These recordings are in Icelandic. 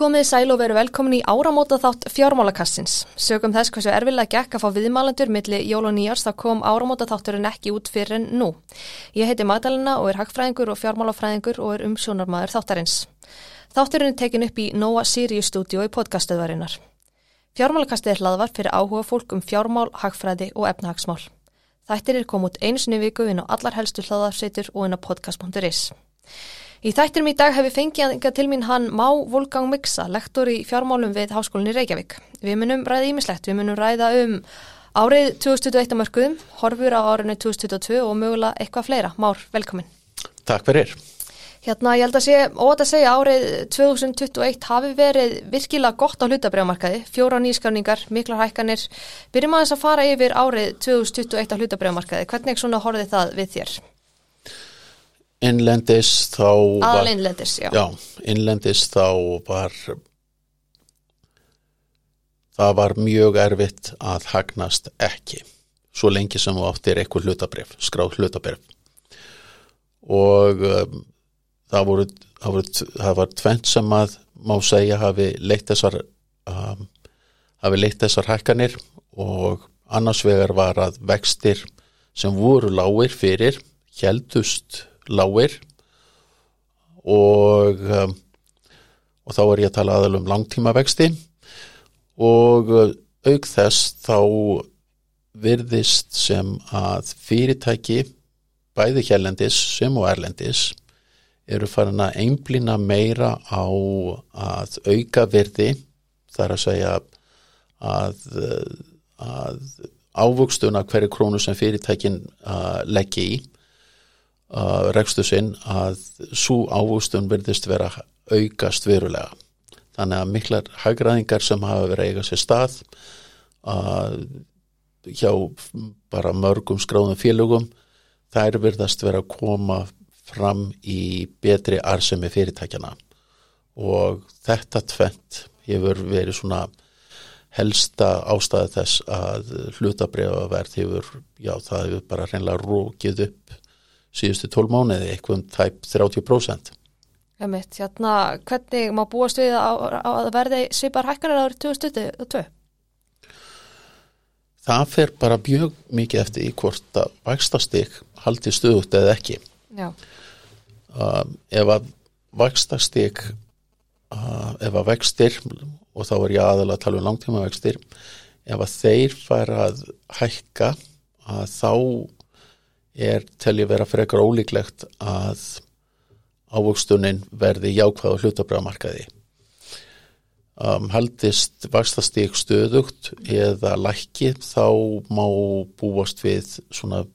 Komið sæl og veru velkomin í áramóta þátt fjármálakassins. Sögum þess hversu erfilega gekk að fá viðmálandur milli jól og nýjars þá kom áramóta þátturinn ekki út fyrir en nú. Ég heiti Magdalena og er hagfræðingur og fjármálafræðingur og er umsjónarmadur þáttarins. Þátturinn er tekin upp í Nóa Sirius stúdíu í podcastuðvarinnar. Fjármálakastið er hlaðvar fyrir áhuga fólk um fjármál, hagfræði og efnahagsmál. Þættir er komið einu sinni viku inn á allar helstu hlaðarsveitur og inn á podcast.is. Í þættinum í dag hefur fengið til mín hann Má Volgang Miksa, lektor í fjármálum við Háskólinni Reykjavík. Við munum ræða ímislegt, við munum ræða um árið 2021 mörgum, horfur á árinu 2022 og mögulega eitthvað fleira. Már, velkomin. Takk fyrir. Hérna, ég held að sé, ótt að segja, árið 2021 hafi verið virkilega gott á hlutabrjámarkaði, fjóra nýskjáningar, miklar hækkanir. Byrjum aðeins að fara yfir árið 2021 á hlutabrjámarkaði. Hvernig svona horfið það við þér? Innlendis þá var... Innlendis, já. Já, innlendis þá var... Það var mjög erfitt að hagnast ekki. Svo lengi sem þú áttir eitthvað hlutabref, skráð hlutabref. Og um, það, voru, það, voru, það var tvent sem að má segja hafi leitt þessar, um, hafi leitt þessar hækkanir og annars vegar var að vextir sem voru lágir fyrir heldust lágir. Og, um, og þá er ég að tala aðal um langtíma vexti og uh, auk þess þá virðist sem að fyrirtæki bæði hérlendis sem og erlendis eru farin að einblina meira á að auka virði þar að segja að, að ávöxtuna hverju krónu sem fyrirtækin uh, leggja í uh, rekstu sinn að svo ávústun verðist vera aukast verulega. Þannig að miklar hagraðingar sem hafa verið eiga sér stað uh, hjá bara mörgum skráðum félögum þær verðast vera að koma fram í betri arsemi fyrirtækjana og þetta tvent hefur verið svona helsta ástæði þess að hlutabriðaverð hefur, já það hefur bara reynlega rókið upp síðustu tól mánuði, eitthvað um tæp 30%. Emitt, hérna, hvernig má búast við að, að verði svipar hækkanar árið 2022? Það fer bara mjög mikið eftir í hvort að vægstastík haldi stöðut eða ekki. Já. Uh, ef að vægstastík, uh, ef að vextir, og þá er ég aðalega að tala um langtíma vextir, ef að þeir fara að hækka, að þá er ég vera frekar ólíklegt að ávöxtunin verði jákvæð á hlutabræðamarkaði. Um, haldist vakstastík stöðugt eða lækki þá má búast við svona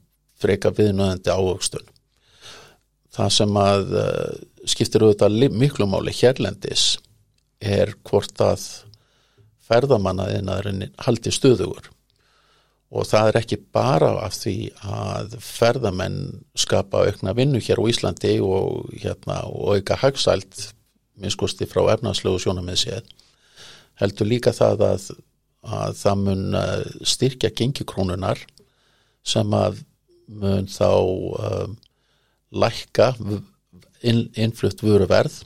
freka viðnöðandi ávöxtun. Það sem að uh, skiptir auðvitað miklu máli hérlendis er hvort að ferðamannaðinaðurinn haldi stöðugur og það er ekki bara af því að ferðamenn skapa aukna vinnu hér á Íslandi og, hérna, og auka hagsælt minnskosti frá efnarslegu sjónamið séð heldur líka það að, að það mun uh, styrkja gengikrónunar sem að mun þá um, lækka inn, innflutt vöruverð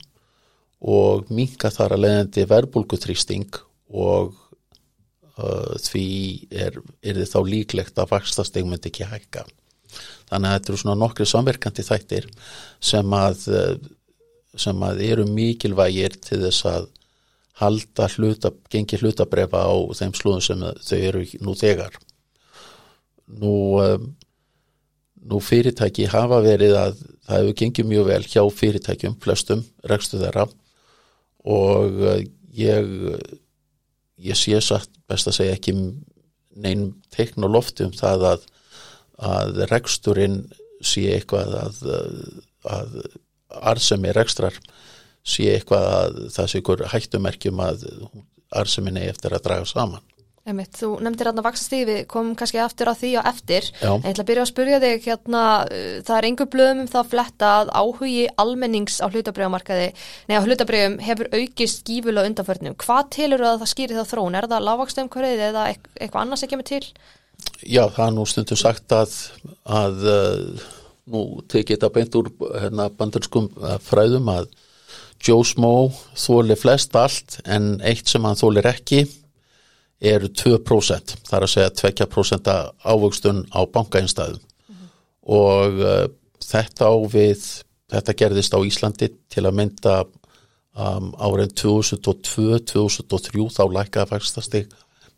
og minka þar að leiðandi verbulgutrýsting og því er, er þið þá líklegt að vakstasteg myndi ekki hækka. Þannig að þetta eru svona nokkri samverkandi þættir sem að, uh, sem að eru mikilvægir til þess að halda hluta, gengi hlutabrefa á þeim slúðum sem þau eru nú þegar. Nú, um, nú fyrirtæki hafa verið að það hefur gengið mjög vel hjá fyrirtækjum, flestum, rekstu þeirra og uh, ég ég sé satt best að segja ekki neinn teikn og lofti um það að, að reksturinn sé eitthvað að, að arsemi rekstrar sé eitthvað að það sé ykkur hættumerkjum að arseminni eftir að draga saman. Einmitt, þú nefndir hérna vaksastífi, við komum kannski aftur á því og eftir, Já. en ég ætla að byrja að spurja þig hérna, það er einhver blöðum um það að fletta að áhugi almennings á hlutabriðamarkaði, neða hlutabriðum hefur aukist gífulega undanförnum. Hvað tilur að það skýri þá þrón? Er það lágvakstumkvörðið eða eitthvað annars ekki með til? Já, það er nú stundum sagt að, að uh, nú tekið þetta beint úr hérna, bandarskum uh, fræðum að Joe Smo þóli flest allt en eitt sem hann þólir ekki eru 2% þar að segja 2% ávöxtun á bankainstæðum og uh, þetta á við þetta gerðist á Íslandi til að mynda um, árið 2002-2003 þá lækkaði fagstastig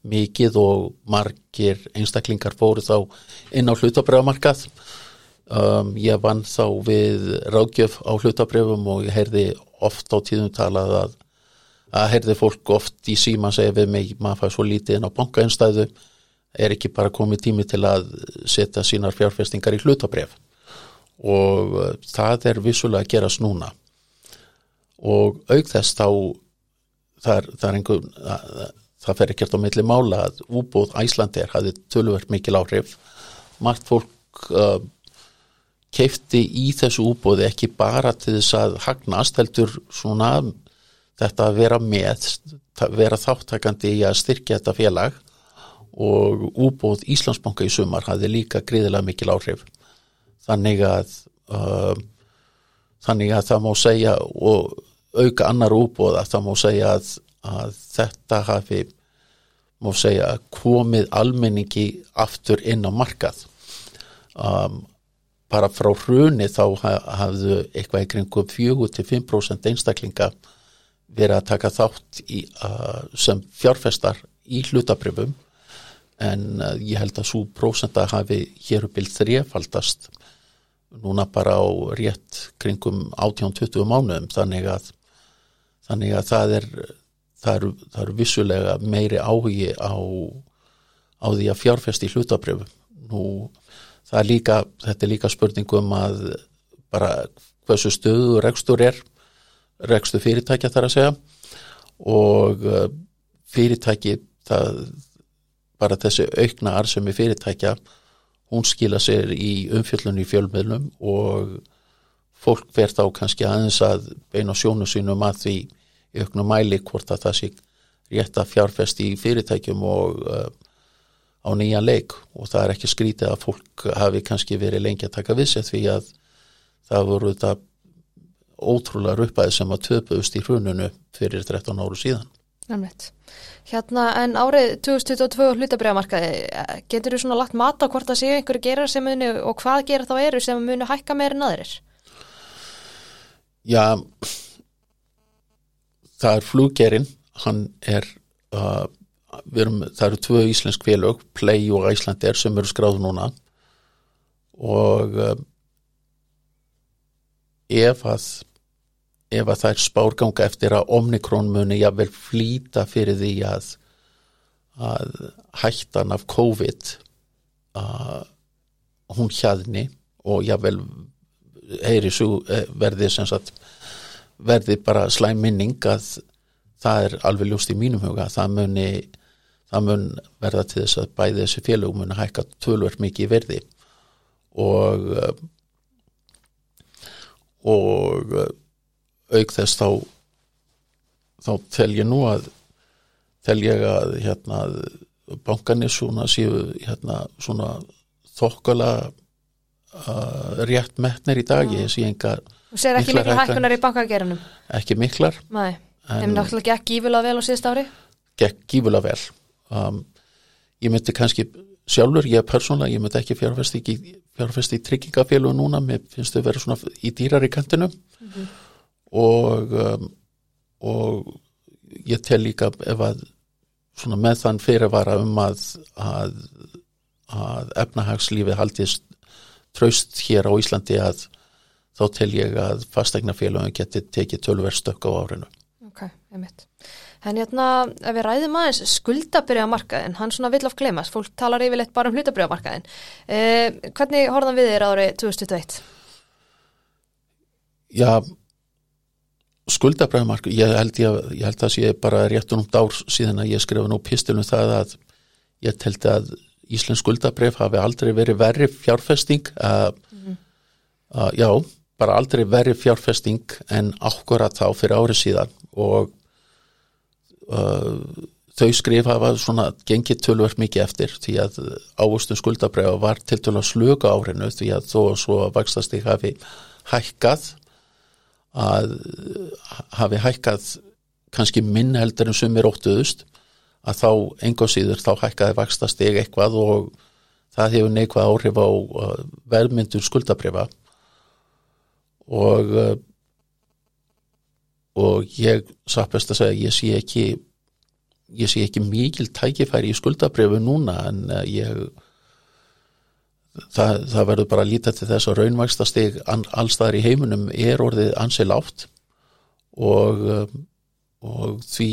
mikið og margir einstaklingar fóru þá inn á hlutabröðamarkað um, ég vann þá við ráðgjöf á hlutabröðum og ég heyrði oft á tíðum talað að að heyrði fólk oft í síma segja við mig, maður fæði svo lítið inn á bankainstæðu. Er ekki bara komið tími til að setja sínar fjárfestingar í hlutabref og uh, það er vissulega að gerast núna. Og auk þess þá það það er einhver það, fer ekkert á milli mála að úbúð Æslandir hafði tölvert mikil áhrif. Margt fólk uh, keifti í þessu úbúði ekki bara til þess að hagnast heldur svona þetta að vera með, vera þáttakandi í að styrkja þetta félag og úbúð Íslandsbanka í sumar hafði líka gríðilega mikil áhrif. Þannig að uh, þannig að það má segja og auka annar úbúð að það má segja að, að þetta hafi má segja komið almenningi aftur inn á markað. Um, bara frá hruni þá hafðu eitthvað í kringum 4-5% einstaklinga verið að taka þátt í, uh, sem fjárfestar í hlutabrifum en uh, ég held að svo prósenda hafi hér uppil þrjefaldast núna bara á rétt kringum 18-20 mánuðum. Þannig að, þannig að það er það eru, eru vissulega meiri áhugi á, á því að fjárfesti í hlutabrifum nú það er líka, þetta er líka spurningum að bara hversu stöðu rekstur er rekstu fyrirtækja þar að segja. Og uh, fyrirtæki það, bara þessi aukna arsemi fyrirtækja hún skila sér í umfjöllunni í fjölmiðlum og fólk verð þá kannski aðeins að beina sjónu sínum að því auknu mæli hvort að það sé rétt að fjárfest í fyrirtækjum og uh, á nýja leik. Og það er ekki skrítið að fólk hafi kannski verið lengi að taka vissi því að það voru þetta ótrúlega ruppaði sem að töpuðust í hrununu fyrir 13 áru síðan. Nefnitt. Hérna en árið 2022 hlutabriðamarkaði, getur þú svona lagt mat á hvort það séu einhverju gerar sem muni og hvað gerar þá eru sem muni hækka meira en aðrir? Já, það er fluggerinn, hann er, uh, erum, það eru tvö íslensk félög, Play og Æslander sem eru skráð núna og uh, ef að ef að það er spárganga eftir að omnikrón muni jável flýta fyrir því að, að hættan af COVID að hún hjaðni og jável heyri svo eh, verði sem sagt verði bara slæm minning að það er alveg ljúst í mínum huga það muni það mun verða til þess að bæði þessi félög muni hækka tölvert mikið í verði. Og og auk þess þá þá tel ég nú að tel ég að hérna bankanir svona séu hérna svona þokkala uh, rétt metnir í dag. Ég sé engar Þú sér ekki miklu hækkunar í bankagerunum? Ekki miklar. Nei, þeim náttúrulega gekk gífulega vel á síðust ári? Gekk gífulega vel. Um, Ég myndi kannski sjálfur, ég persónulega, ég myndi ekki fjárfæst í, tryggingafélag núna, mér finnst þau verið svona í dýrar í kantinu mm -hmm og um, og ég tel líka ef að svona með þann fyrirvara um að að, að efnahagslífi haldist traust hér á Íslandi að þá tel ég að fastegnafélagin geti tekið tölverð stökk á árinu. Ok, einmitt. En hérna, ef við ræðum aðeins skuldabriðamarkaðin, hann svona vill af glemas, fólk talar yfirleitt bara um hlutabriðamarkaðin. Eh, hvernig horfðan við þér árið 2021? Já, skuldabræðumark, ég held ég, ég held að sé bara rétt um ár síðan að ég skrifa nú pistilum það að ég held að Íslensk skuldabræð hafi aldrei verið verri fjárfesting að, mm að já, bara aldrei verið fjárfesting en ákvara þá fyrir árið síðan og uh, þau skrif hafa svona gengið tölvert mikið eftir því að ávustum skuldabræða var til tölva sluga árinu því að þó svo vakstast ég hafi hækkað að hafi hækkað kannski minn heldur en sumir óttuðust að þá enga síður þá hækkaði vaksta steg eitthvað og það hefur neikvað áhrif á velmyndur skuldabrifa og og ég sappast að segja ég sé ekki ég sé ekki mikil tækifæri í skuldabrifu núna en ég það, það verður bara að líta til þess að raunvægsta steg allstaðar í heiminum er orðið ansi látt og, um, og því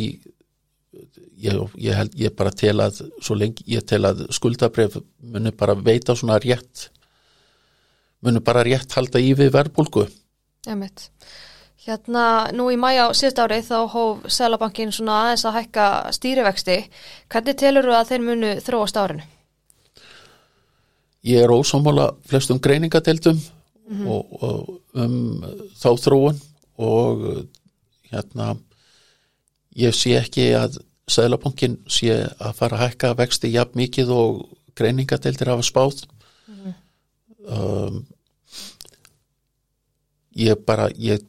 ég, ég held ég bara tel að lengi ég tel að skuldabref munir bara veita svona rétt munir bara rétt halda í við verbulgu Emitt Hérna nú í mæja á síðust árið þá hóf Sælabankin svona aðeins að hækka stýrivexti. Hvernig telur þú að þeir munu þróast árinu? Ég er ósámála flestum greiningadeildum mm -hmm. og, og um þá þróun og hérna ég sé ekki að Sælabankin sé að fara að hækka vexti jafn mikið og greiningadeildir hafa spáð mm -hmm. um, ég bara ég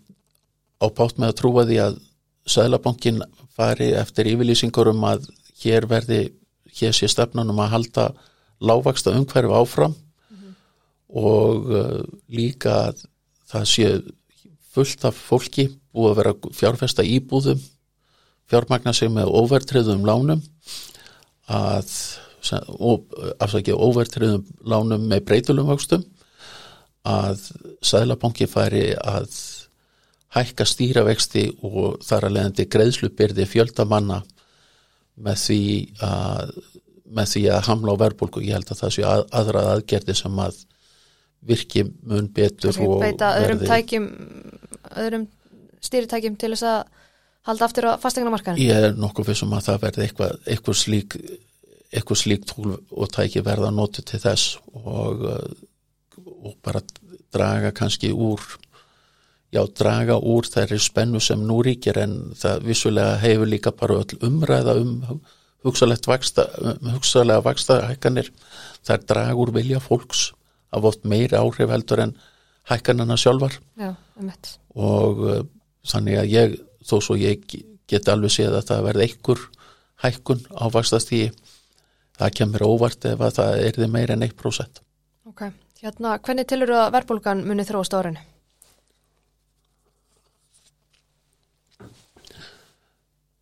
á bátt með að trúa því að Sælabankin fari eftir yfirlýsingur um að hér verði hér sé stefnunum að halda lágvaksta umhverfi áfram mm -hmm. og uh, líka að það sé fullt af fólki búið að vera fjárfesta íbúðum fjármagna sig með overtriðum lánum að afsakið overtriðum lánum með breytulum vöxtum að Sælabanki færi að hækka stýravexti og þar að leiðandi greiðslubyrði fjöldamanna með því að með því að hamla á verbulgu ég held að það sé að, aðra aðgerði sem að virki mun betur og beita öðrum tækjum öðrum stýritækjum til þess að halda aftur á fastegna markaðin Ég er nokkuð fyrir sem að það verði eitthvað, eitthvað slík eitthvað slík tól og tæki verða nótu til þess og, og bara draga kannski úr já, draga úr þærri spennu sem nú ríkir en það vissulega hefur líka bara öll umræða um hugsalega vaksta hækkanir, það er dragur vilja fólks af oft meiri áhrif heldur en hækkanana sjálfar. Já, og uh, þannig að ég þó svo ég get alveg séð að það verði einhver hækkun á vakstastígi það kemur óvart ef að það er þið meira en 1% Ok, hérna, hvernig tilur að verbulgan muni þróast árinu?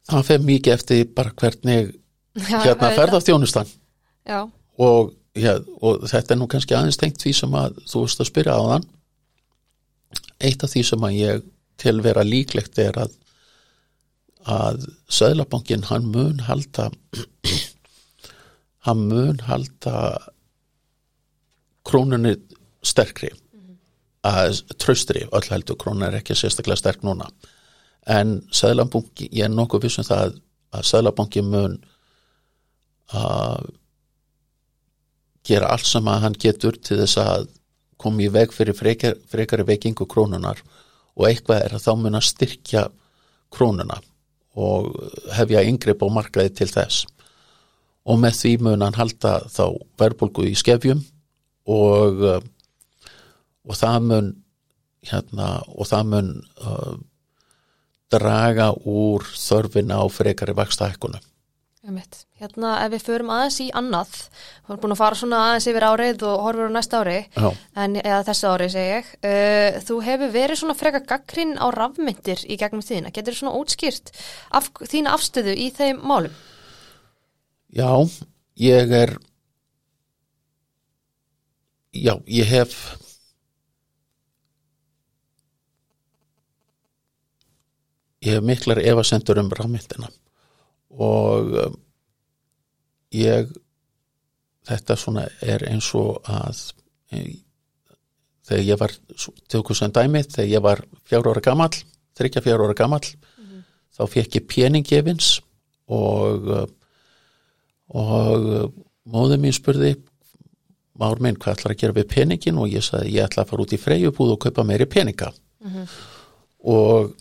Það fer mikið eftir bara hvernig hérna ferðast þjónustan og, ja, og þetta er nú kannski aðeins tengt því sem að þú veist að spyrja á þann eitt af því sem að ég til vera líklegt er að að Söðlabankin hann mun halda hann mun halda krónunni sterkri. -hmm. að tröstri, öll heldur krónun er ekki sérstaklega sterk núna. En Söðlabankin, ég er nokkuð vissum það að Söðlabankin mun að gera allt sem að hann getur til þess að koma í veg fyrir frekar, frekari veikingu krónunar og eitthvað er að þá mun að styrkja krónuna og hefja yngreip á markaði til þess. Og með því mun hann halda þá verbulgu í skefjum og og það mun hérna og það mun uh, draga úr þörfina á frekari vaksta ekkunum Hérna ef við förum aðeins í annað við erum búin að fara svona aðeins yfir árið og horfur á næsta ári Já. en, eða þessu ári segi ég uh, þú hefur verið svona freka gaggrinn á rafmyndir í gegnum þína, getur þú svona útskýrt af, þína afstöðu í þeim málum? Já, ég er Já, ég hef ég hef miklar evasendur um rafmyndina og um, ég þetta svona er eins og að þegar ég var tökum sem dæmi, þegar ég var fjár ára gammal, þryggja fjár ára gammal mm -hmm. þá fekk ég peningefins og uh, og uh, móður mín spurði már minn hvað ætlar að gera við peningin og ég sagði ég ætla að fara út í freyjubúð og kaupa meiri peninga mm -hmm. og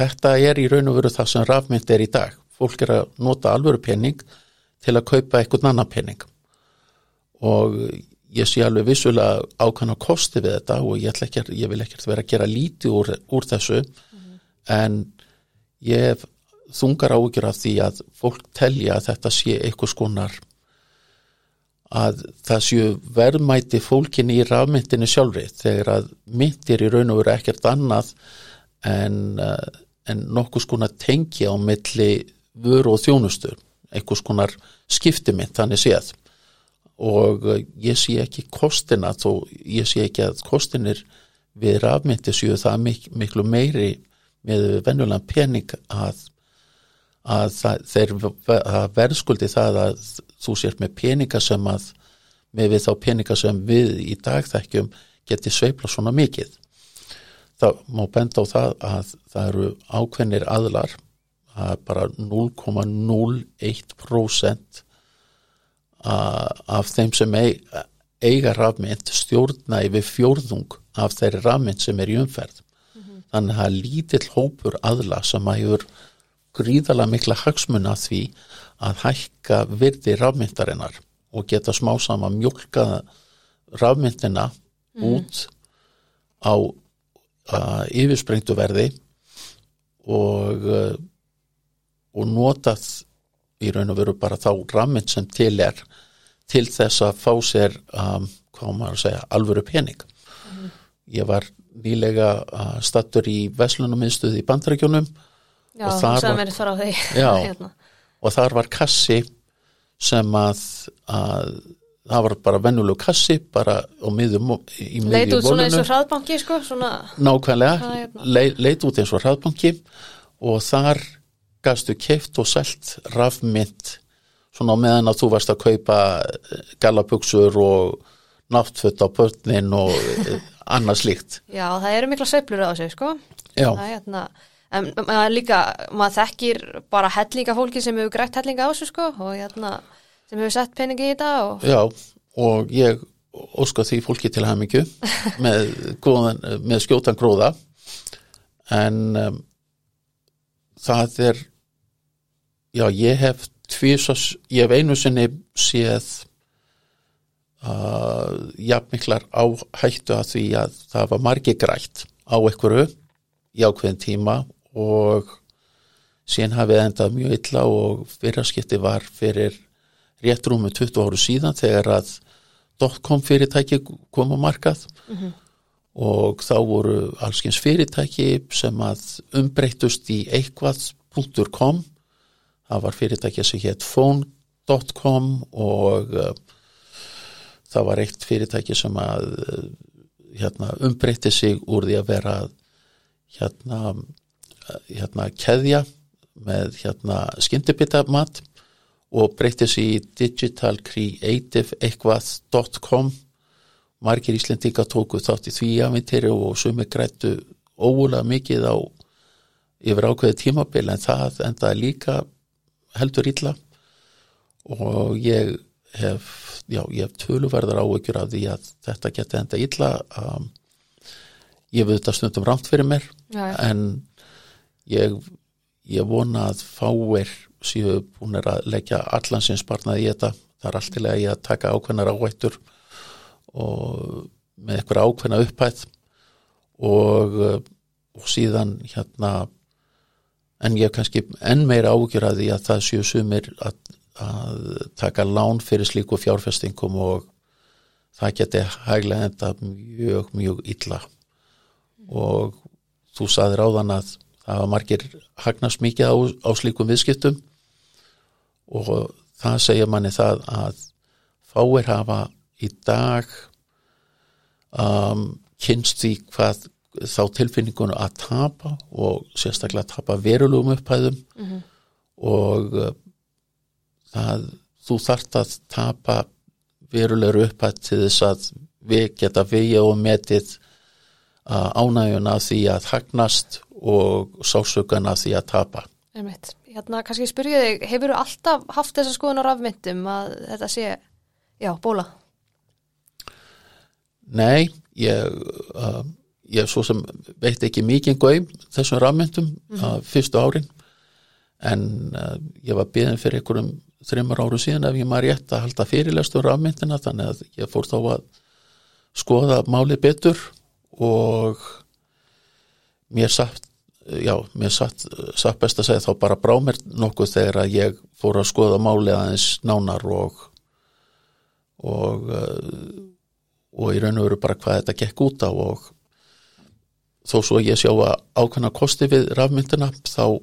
þetta er í raun og veru það sem rafmynd er í dag. Fólk er að nota alvöru penning til að kaupa eitthvað annan penning og ég sé alveg vissulega ákvæmna kosti við þetta og ég, ekki, ég vil ekkert vera að gera lítið úr, úr þessu en ég þungar ágjur af því að fólk telja að þetta sé eitthvað skonar að það séu verðmæti fólkinni í rafmyndinni sjálfri þegar að myndir í raun og veru ekkert annað en, uh, en nokkuð skonar tengja á milli vöru og þjónustur eitthvað skonar skiptimitt þannig séð. Og uh, ég sé ekki kostina þó ég sé ekki að kostinir við rafmyndi séu það mik miklu meiri með venjulega pening að að það, þeir verðskuldi það að þú sér með peninga sem að með við þá peninga sem við í dag þekkjum geti sveifla svona mikið það má benda á það að það eru ákveðnir aðlar að bara 0,01% af þeim sem eiga rafmynd stjórna yfir fjórðung af þeirri rafmynd sem er í umferð mm -hmm. þannig að lítill hópur aðla sem að hefur gríðala mikla hagsmuna því að hækka virði rafmyndarinnar og geta smá sama mjölka rafmyndina mm. út á yfirsprengtu verði og uh, og notað í raun og veru bara þá rafmynd sem til er til þess að fá sér um, hvað maður að segja, alvöru pening mm. ég var nýlega uh, stattur í Veslunum minnstuði í bandarækjónum Já, og þar var, já, hérna. og þar var kassi sem að, að það var bara vennulegu kassi bara á miðjum í miðjum leit út svona eins og hraðbanki sko svona... nákvæmlega, hérna. leit, leit út eins og hraðbanki og þar gafstu keift og selt rafmynd svona meðan að þú varst að kaupa galabugsur og náttfött á pötnin og annað slíkt. Já, það eru mikla söplur á sig sko. Já. Það hérna en líka, maður þekkir bara hellinga fólki sem hefur grætt hellinga á sig sko og hérna sem hefur sett peningi í þetta og... Já, og ég óska því fólki til hemmingju með, með skjótan gróða. En um, það er já, ég hef tvísas, ég hef einu sinni séð uh, jafnmiklar áhættu að því að það var margi grætt á einhverju í ákveðin tíma og síðan hafið endað mjög illa og fyrraskipti var fyrir rétt rúmu 20 áru síðan þegar að dotcom fyrirtæki kom á markað. Mm -hmm. og þá voru allskyns fyrirtæki sem að umbreytust í eitthvað.com það var fyrirtæki sem hétt phone.com og uh, það var eitt fyrirtæki sem að uh, hérna, umbreytti sig úr því að vera hérna hérna keðja með hérna skyndibitamat og breytið sér í digitalcreative.com margir íslendinga tóku þátt í því avintýri og sumi grættu óvula mikið á yfir ákveði tímabil en það endaði líka heldur illa. Og ég hef, já, ég hef töluverðar áökjur af því að þetta geti enda illa. Um, ég við þetta stundum rámt fyrir mér já, já. en ég, ég vona að fáir síðu búin að leggja allansins barnaði í þetta. Það er alltilega í að taka ákveðnar áhættur og með eitthvað ákveðna upphætt og, og síðan hérna en ég kannski enn meira ágjur að því að það séu sumir að, að taka lán fyrir slíku fjárfestingum og það geti hæglega enda mjög mjög illa. Og þú saðir áðan að það var margir hagnast mikið á, á slíkum viðskiptum og það segja manni það að fáir hafa í dag um, kynst því hvað þá tilfinningunum að tapa og sérstaklega að tapa verulegum upphæðum mm -hmm. og uh, það, þú þart að tapa verulegur upphæð til þess að við geta vegið og metið uh, ánægjuna því að hagnast og sásökana því að tapa. Einmitt. Hérna kannski spyrja þig, hefur þú alltaf haft þessa skoðun á rafmyndum að þetta sé, já, bóla? Nei, ég, uh, ég svo sem veit ekki mikið gauðum þessum rafmyndum mm -hmm. uh, fyrstu árin en uh, ég var byggðin fyrir einhverjum þreymar áru síðan ef ég maður rétt að halda fyrirlestur rafmyndina þannig að ég fór þá að skoða málið betur og mér satt já, mér satt, satt best að segja þá bara brá mér nokkuð þegar að ég fór að skoða málið aðeins nánar og og og í raun og veru bara hvað þetta gekk út á og þó svo ég sjá að ákveðna kosti við rafmyndina þá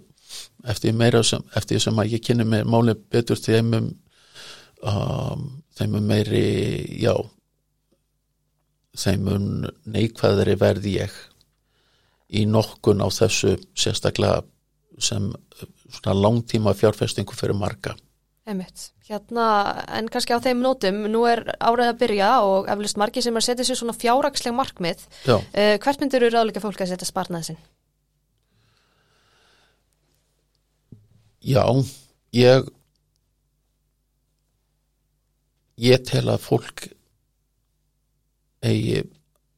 eftir meira sem, eftir sem að ég kynni mér málið betur þeimum um, þeimum meiri já þeimum neikvæðri verði ég í nokkun á þessu sérstaklega sem svona langtíma fjárfestingu fyrir marga Einmitt. Hérna, en kannski á þeim nótum, nú er árið að byrja og eflust margi sem er að setja sér svona fjárraksleg markmið. Uh, hvert myndur eru ráðleika fólk að setja sparnaði sinn? Já, ég ég tel að fólk eigi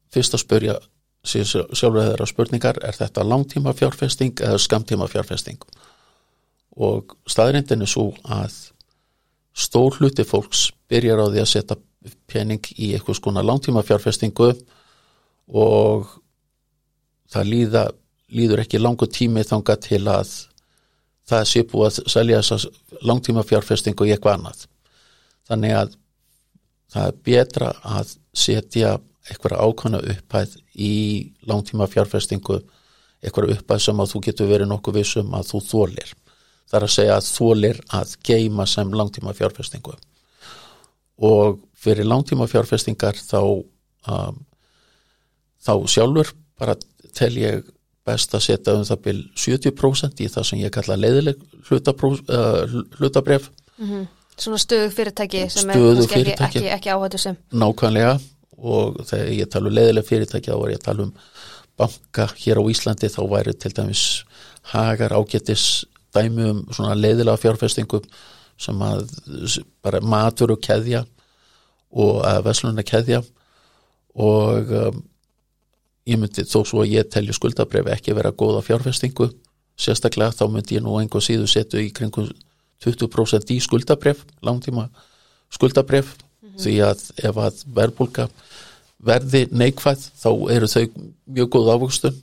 fyrst að spörja sjálfur þeirra spurningar, er þetta langtíma fjárfesting eða skamtíma fjárfesting? Og staðrindin er svo að stór hluti fólks byrjar á því að setja pening í eitthvað skona langtíma fjárfestingu og það líða, líður ekki langu tími þanga til að það sé búið að selja þessa langtíma fjárfestingu í eitthvað annað. Þannig að það er betra að setja eitthvað ákvæmna upphæð í langtíma fjárfestingu, eitthvað upphæð sem að þú getur verið nokkuð vissum að þú þólir þar að segja að þólir að geima sem langtíma fjárfestingu og fyrir langtíma fjárfestingar þá um, þá sjálfur bara tel ég best að setja um það byrj 70% í það sem ég kalla leiðileg uh, hlutabref mm -hmm. Svona stöðu fyrirtæki sem stöðu er fyrirtæki. ekki, ekki áhættu sem Nákvæmlega og þegar ég tala um leiðileg fyrirtæki þá var ég að tala um banka hér á Íslandi þá væri til dæmis hagar ágetis dæmi um svona leiðilega fjárfestingu sem að bara matur og keðja og að veslunna keðja og um, ég myndi þó svo að ég telju skuldabref ekki vera góða fjárfestingu sérstaklega þá myndi ég nú einhver síðu setju í kringum 20% í skuldabref langtíma skuldabref. Því að ef að verbulga verði neikvæð þá eru þau mjög góð ávöxtum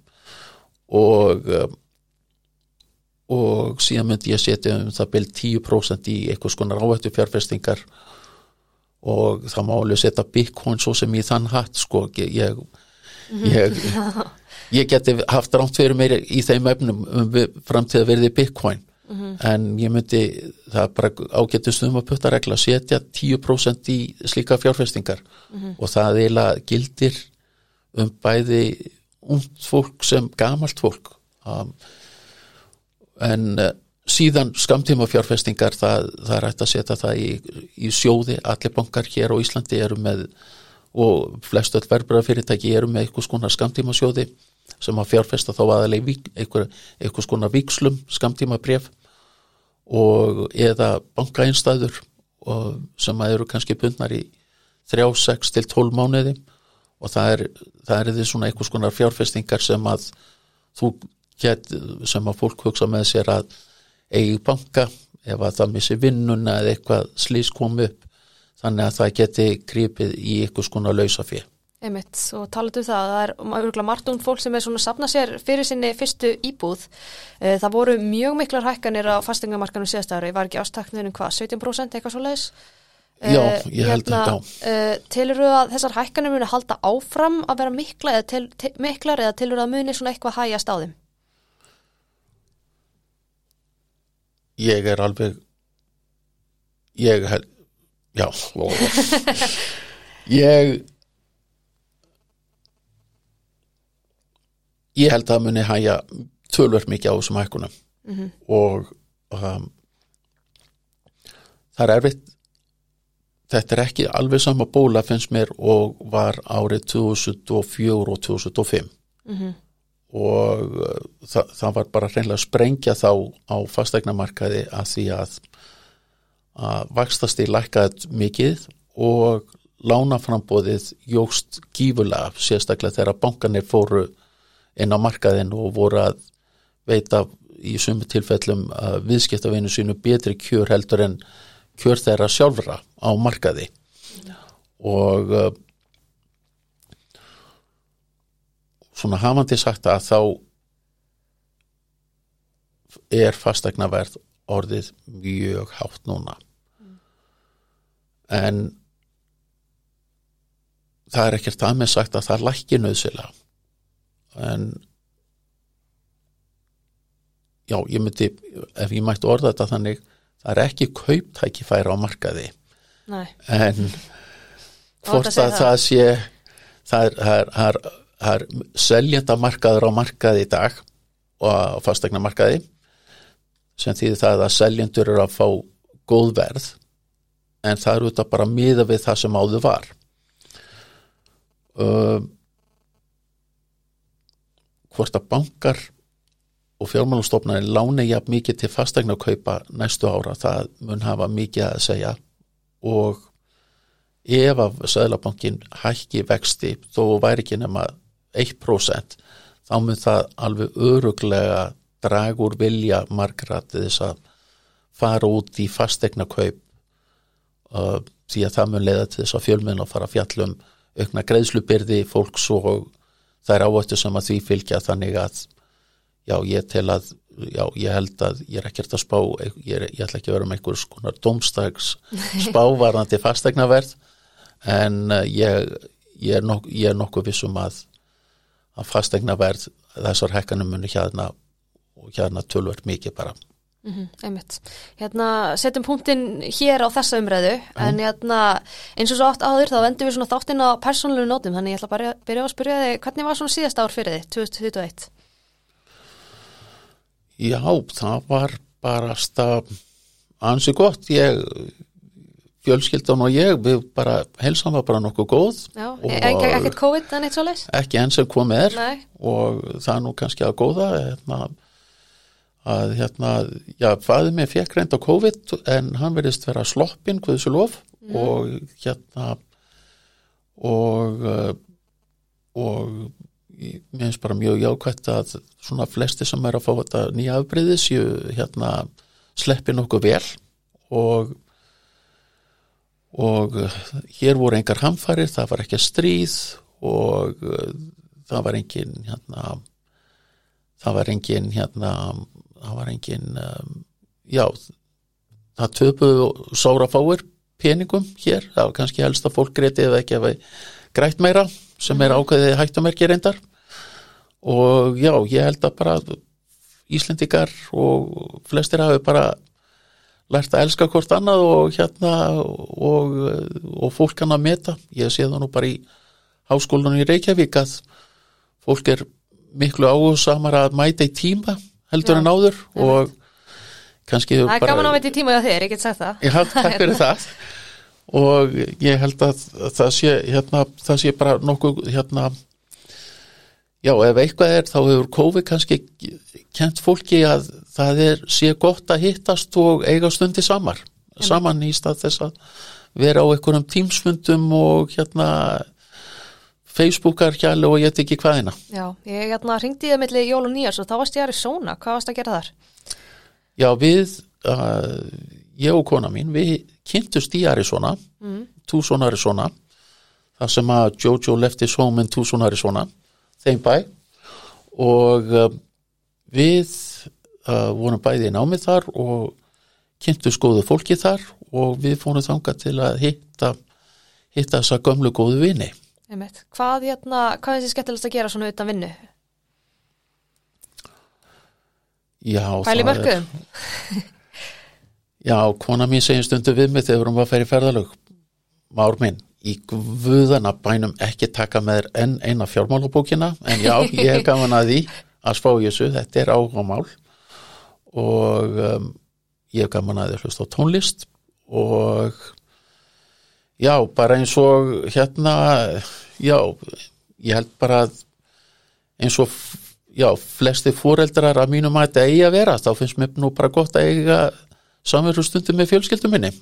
og um, og síðan myndi ég setja um það byrj 10% í eitthvað skonar áhættu fjárfestingar og það má alveg setja bitcoin svo sem í þann hatt sko ég, ég, ég geti haft rámt fyrir mér í þeim efnum um fram til að verði bitcoin mm -hmm. en ég myndi það bara ágetist um að putta regla setja 10% í slíka fjárfestingar mm -hmm. og það eiginlega gildir um bæði ungd fólk sem gamalt fólk um en uh, síðan skamtíma fjárfestingar það, það er hægt að setja það í, í sjóði, allir bankar hér á Íslandi eru með og flestu öll verbröðafyrirtæki eru með eitthvað skonar skamtíma sjóði sem að fjárfesta þá aðalega eitthvað, eitthvað skonar vikslum skamtíma bref og eða bankainstæður sem að eru kannski bundnar í 3, 6 til 12 mánuði og það er, það er því svona eitthvað skonar fjárfestingar sem að þú get, sem að fólk hugsa með sér að eigi banka ef að það missi vinnuna eða eitthvað slís komu upp þannig að það geti krypið í eitthvað skona lausafið. Einmitt og talaðu um það, það er örgulega margt um fólk sem er svona að sapna sér fyrir sinni fyrstu íbúð. Eh, það voru mjög miklar hækkanir á fastingamarkanum síðast ári, var ekki ástakniðinu hvað, 17% eitthvað svo leiðis? Já, eh, ég held hérna, þetta á. Uh, tilur þú að þessar hækkanir muni halda áfram að vera mikla eða, til, til, miklar eða tilur þú að muni svona eitthvað hægast á þeim? ég er alveg ég held já ég ég held að muni hægja tölverð mikið á þessum hækkunum. Mm -hmm. og um, það er erfitt. Þetta er ekki alveg sama bóla finnst mér og var árið 2004 og 2005 mhm mm og uh, það, það var bara hreinlega að sprengja þá á fastegnamarkaði að því að að vakstast í lækkað mikið og lánaframbóðið jógst gífulega sérstaklega þegar bankanir fóru inn á markaðin og voru að veita í sumu tilfellum að viðskiptavinu sínu betri kjör heldur en kjör þeirra sjálfra á markaði. Og uh, svona hafandi sagt að þá er fastegnaverð orðið mjög hátt núna. En það er ekkert að með sagt að það lækki nöðsila en já, ég myndi ef ég mætti orða þetta þannig það er ekki kauptækifæra á markaði. Nei, en hvort segja að það. sé það er, það er, það er, það er seljendamarkaður á markaði í dag og á fastegna markaði sem þýðir það að seljendur eru að fá góð verð en það er út að bara miða við það sem áður var. Um, hvort að bankar og fjármálastofnarnir láni jafn mikið til fastegna kaupa næstu ára það mun hafa mikið að segja. Og ef að Sæðlabankin hækki vexti þó væri ekki nema 1% þá mun það alveg öruglega draga úr vilja margra til þess að fara út í fastegna kaup uh, því að það mun leiða til þess að fjölminn að fara að fjallum aukna greiðslubyrði fólks og það er ávættu sem að því fylgja þannig að já ég tel að já ég held að ég er ekkert að spá ég, er, ég ætla ekki að vera með einhver skonar domstags spávarandi fastegnaverð en uh, ég, ég, er nok, ég er nokkuð vissum að að fastegnaverð þessar hekkanum muni hérna og hérna tölvert mikið bara mm einmitt. Hérna, setjum punktinn hér á þessa umræðu, en hérna, eins og svo oft áður þá vendum við svona þáttinn á persónulegu nótum, þannig ég ætla bara að byrja á að spyrja þig, hvernig var svona síðasta ár fyrir þig, 2021? Já, það var bara ansi gott ég fjölskyldan og ég við bara, helsan var bara nokkuð góð Já, e e ekkert COVID en eitt svo leys? ekki enn sem komið er Nei, og það er nú kannski að góða hérna, að hérna, já, fæði mig fekk reynd á COVID en hann verðist vera sloppinn, hversu lof og hérna og uh, og ég- mér finnst bara mjög jákvætt að svona flesti sem er að fá þetta nýja afbreyðis hérna sleppi nokkuð vel og og uh, hér voru engar hamfærir, það var ekki stríð og uh, það var engin hérna það var engin hérna það var engin um, já það töpuðu sára fáir peningum hér, það var kannski helst að fólk greiti eða ekki að grætt meira sem er ákveðið hættumerki reyndar. Og já, ég held að bara Íslendingar og flestir hafi bara lært að elska hvort annað og hérna og, og fólk hann að meta. Ég sé það nú bara í háskólanum í Reykjavík að fólk er miklu áhersamar að mæta í tíma heldur en áður og kannski það er gaman á veit í tíma hjá þér, ég get sagt það. Já, takk fyrir það. og ég held að það sé hérna, það sé bara nokkuð hérna já, ef eitthvað er þá hefur COVID kannski kent fólki að það er sé gott að hittast og eiga stundi samar saman í stað þess að vera á einhverjum tímsfundum og hérna Facebookar hjali og ég veit ekki hvaðina Já, ég hérna ringdi þið milli jól og nýjars og þá varst ég að Arizona, hvað varst að gera þar? Já, við, uh, ég og kona mín, við kynntust í Arizona, mm. Tucson Arizona, þar sem að Jojo left his home in Tucson Arizona, þeim bæ, og uh, við uh, vorum bæði í námið þar og kynntust góðu fólki þar og við fórum þangað til að hitta, hitta þessa gömlu góðu vini. Einmitt. Hvað, hérna, hvað er þessi skemmtilegast að gera svona utan vinnu? Já, Pæli mörkuðum? Já, kona mín segir stundu við mig þegar hún var að færi ferðalög Már minn, í guðana bænum ekki taka með þér enn eina fjármálabókina en já, ég hef gaman að því að spá í þessu, þetta er áhugamál og um, ég hef gaman að því að hlusta á tónlist og já, bara eins og hérna já, ég held bara að eins og já, flesti fóreldrar að mínum að þetta eigi að vera, þá finnst mér nú bara gott að eiga samverðu stundum með fjölskyldum minni,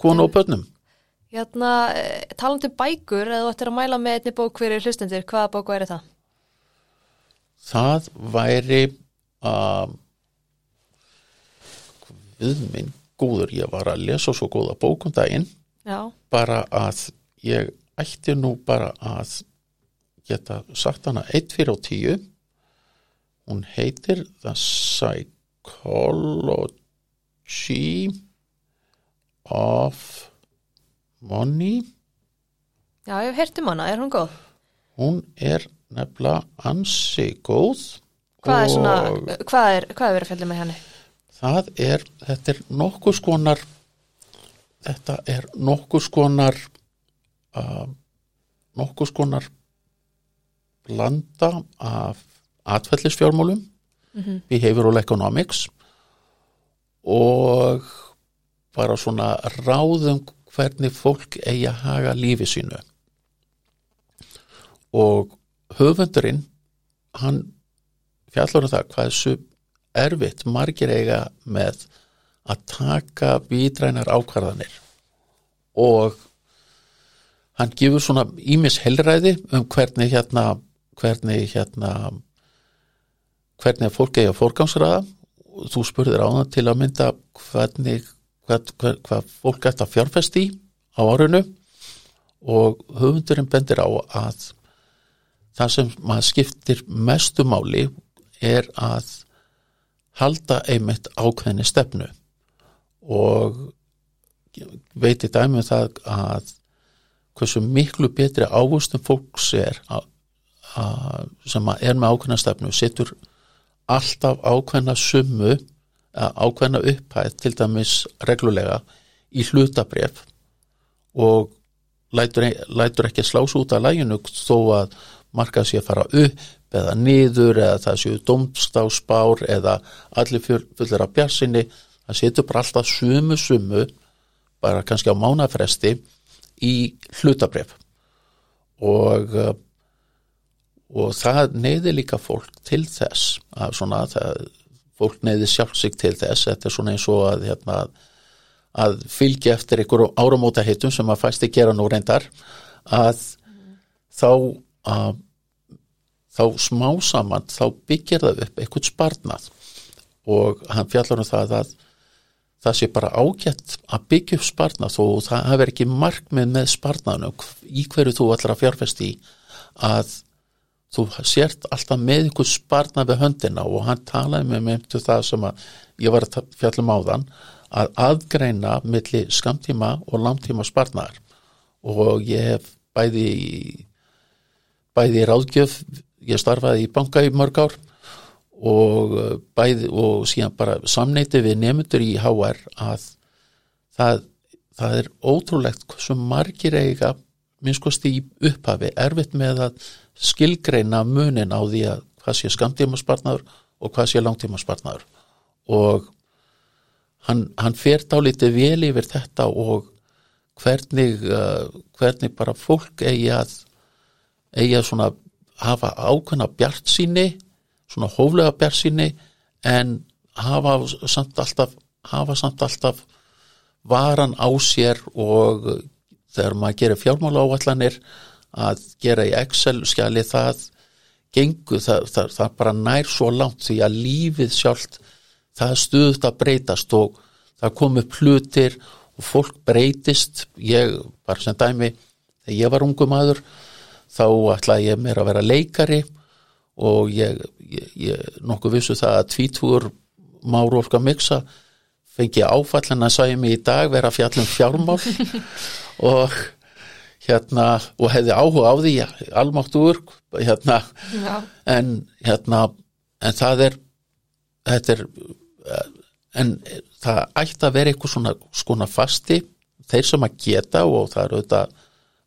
konu og börnum. Hérna, eh, talandi um bækur, eða þú ættir að mæla með einni bók fyrir hlustendur, hvaða bók væri það? Það væri um, við minn góður, ég var að lesa svo góða bókum daginn Já, bara að ég ætti nú bara að geta sagt hana 1 fyrir og 10 hún heitir The Psychology of Money já, ég hef heyrt um hana, er hún góð? hún er nefnilega ansi góð Hvað er svona, hvað er, hvað er verið að fjalla með henni? það er, þetta er nokkuð skonar þetta er nokkuð skonar uh, nokkuð skonar blanda af atfellisfjármálum behavioral economics og bara svona ráðum hvernig fólk eigi að haga lífi sínu. Og höfundurinn hann fjallar um það hvað þessu erfitt margir eiga með að taka vitrænar ákvarðanir. Og hann gefur svona ímis helræði um hvernig hérna hvernig hérna hvernig fólk eigi að fórgangsraða þú spurðir á það til að mynda hvernig hvað, hvað, hvað fólk ætti að fjárfest í á árinu. Og höfundurinn bendir á að það sem maður skiptir mestu máli er að halda einmitt ákveðni stefnu og veit í dæmi um það að hversu miklu betri ávustum fólks er að, að, sem er með ákveðna stefnu setur alltaf ákveðna summu ákveðna upphæð til dæmis reglulega í hlutabref og lætur, lætur ekki slás út af læginu þó að markað sé að fara upp eða niður eða það séu domstáspár eða allir fullir af bjarsinni það setur bara alltaf sumu sumu bara kannski á mánafresti í hlutabref og og það neyði líka fólk til þess að svona það, fólk neyði sjálf sig til þess þetta er svona eins og að hérna, að fylgja eftir einhverju áramóta hittum sem að fæsti gera nú reyndar að mm. þá að þá smá saman þá byggir það upp eitthvað sparnað og hann fjallar um það að það sé bara ágætt að byggja upp sparnað og það hefur ekki markmið með sparnaðinu í hverju þú ætlar að fjárfest í að þú sért alltaf með einhver sparnað við höndina og hann talaði með mig um það sem að ég var að fjallum á þann að aðgreina milli skamtíma og langtíma sparnaðar. Og ég hef bæði bæði ráðgjöf ég starfaði í banka í mörg ár og bæði og síðan bara samneiti við nefndur í HR að það, það er ótrúlegt sem margir eiga minnskost í upphafi erfitt með að skilgreina munin á því að hvað sé skamtíma sparnaður og hvað sé langtíma sparnaður og hann, hann fer dálítið vel yfir þetta og hvernig, uh, hvernig bara fólk eigi að eigi að svona hafa ákveðna bjart síni svona hóflega síni en hafa samt alltaf hafa samt alltaf varan á sér og þegar maður gerir fjármála áallanir að gera í Excel skjali það gengur, það, það, það bara nær svo langt því að lífið sjálft það stuðt að breytast og það komu plutir og fólk breytist. Ég, bara sem dæmi þegar ég var ungum aður þá ætlaði ég mér að vera leikari og ég, ég, ég nokkuð vissu það að tvítúr Máru Olga Miksa fengi áfallin að sæði mig í dag vera fjallum fjármál. Og hérna og hefði áhuga á því almáttur hérna. En hérna en það er þetta er en það ætti að vera eitthvað svona skona fasti þeir sem að geta og það eru auðvitað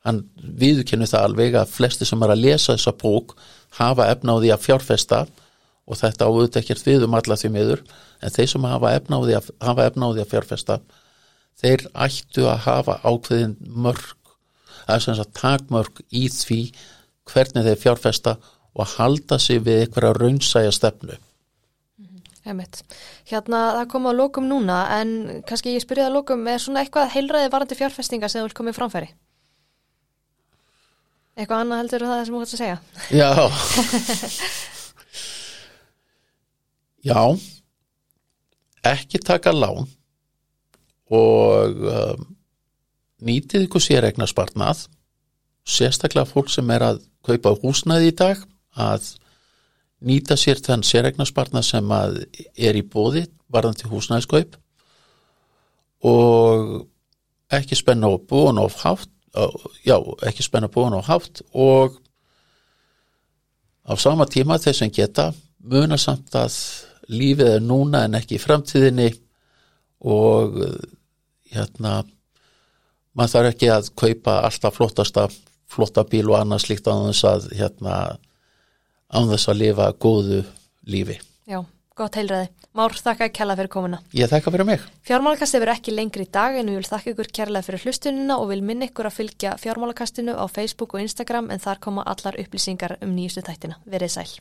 hann viðkennu það alveg að flesti sem er að lesa þessa bók hafa efna á því að fjárfesta og þetta áður ekkert við um alla því miður en þeir sem hafa efna á því að, á því að fjárfesta þeir ættu að hafa ákveðin mörg að sem sagt takmörg í því hvernig þeir fjárfesta og að halda sig við einhverja raunsæja stefnu Einmitt. Hérna það kom á lókum núna en kannski ég spyrjaði að lókum er svona eitthvað heilræði varandi fjárfestinga sem vil komið framfæri? Eitthvað annað heldur það sem þú ætti að segja? Já Já ekki taka lán og um, nýtið ykkur séregna spartnað sérstaklega fólk sem er að kaupa húsnæði í dag að nýta sér þann séregna spartnað sem að er í bóði varðandi húsnæðiskaup og ekki spenna á búin of hátt já, ekki spenna búin of hátt og á sama tíma þess að geta muna samt að lífið er núna en ekki í framtíðinni og hérna maður þarf ekki að kaupa alltaf flottasta flotta bíl og annað slíkt á þess að hérna á þess að lifa góðu lífi. Já, gott heilræði. Már, þakka kærlega fyrir komuna. Ég þakka fyrir mig Fjármálakast hefur ekki lengri í dag en við vil þakka ykkur kærlega fyrir hlustunina og vil minna ykkur að fylgja fjármálakastinu á Facebook og Instagram en þar koma allar upplýsingar um nýjustu þættina. Verið sæl.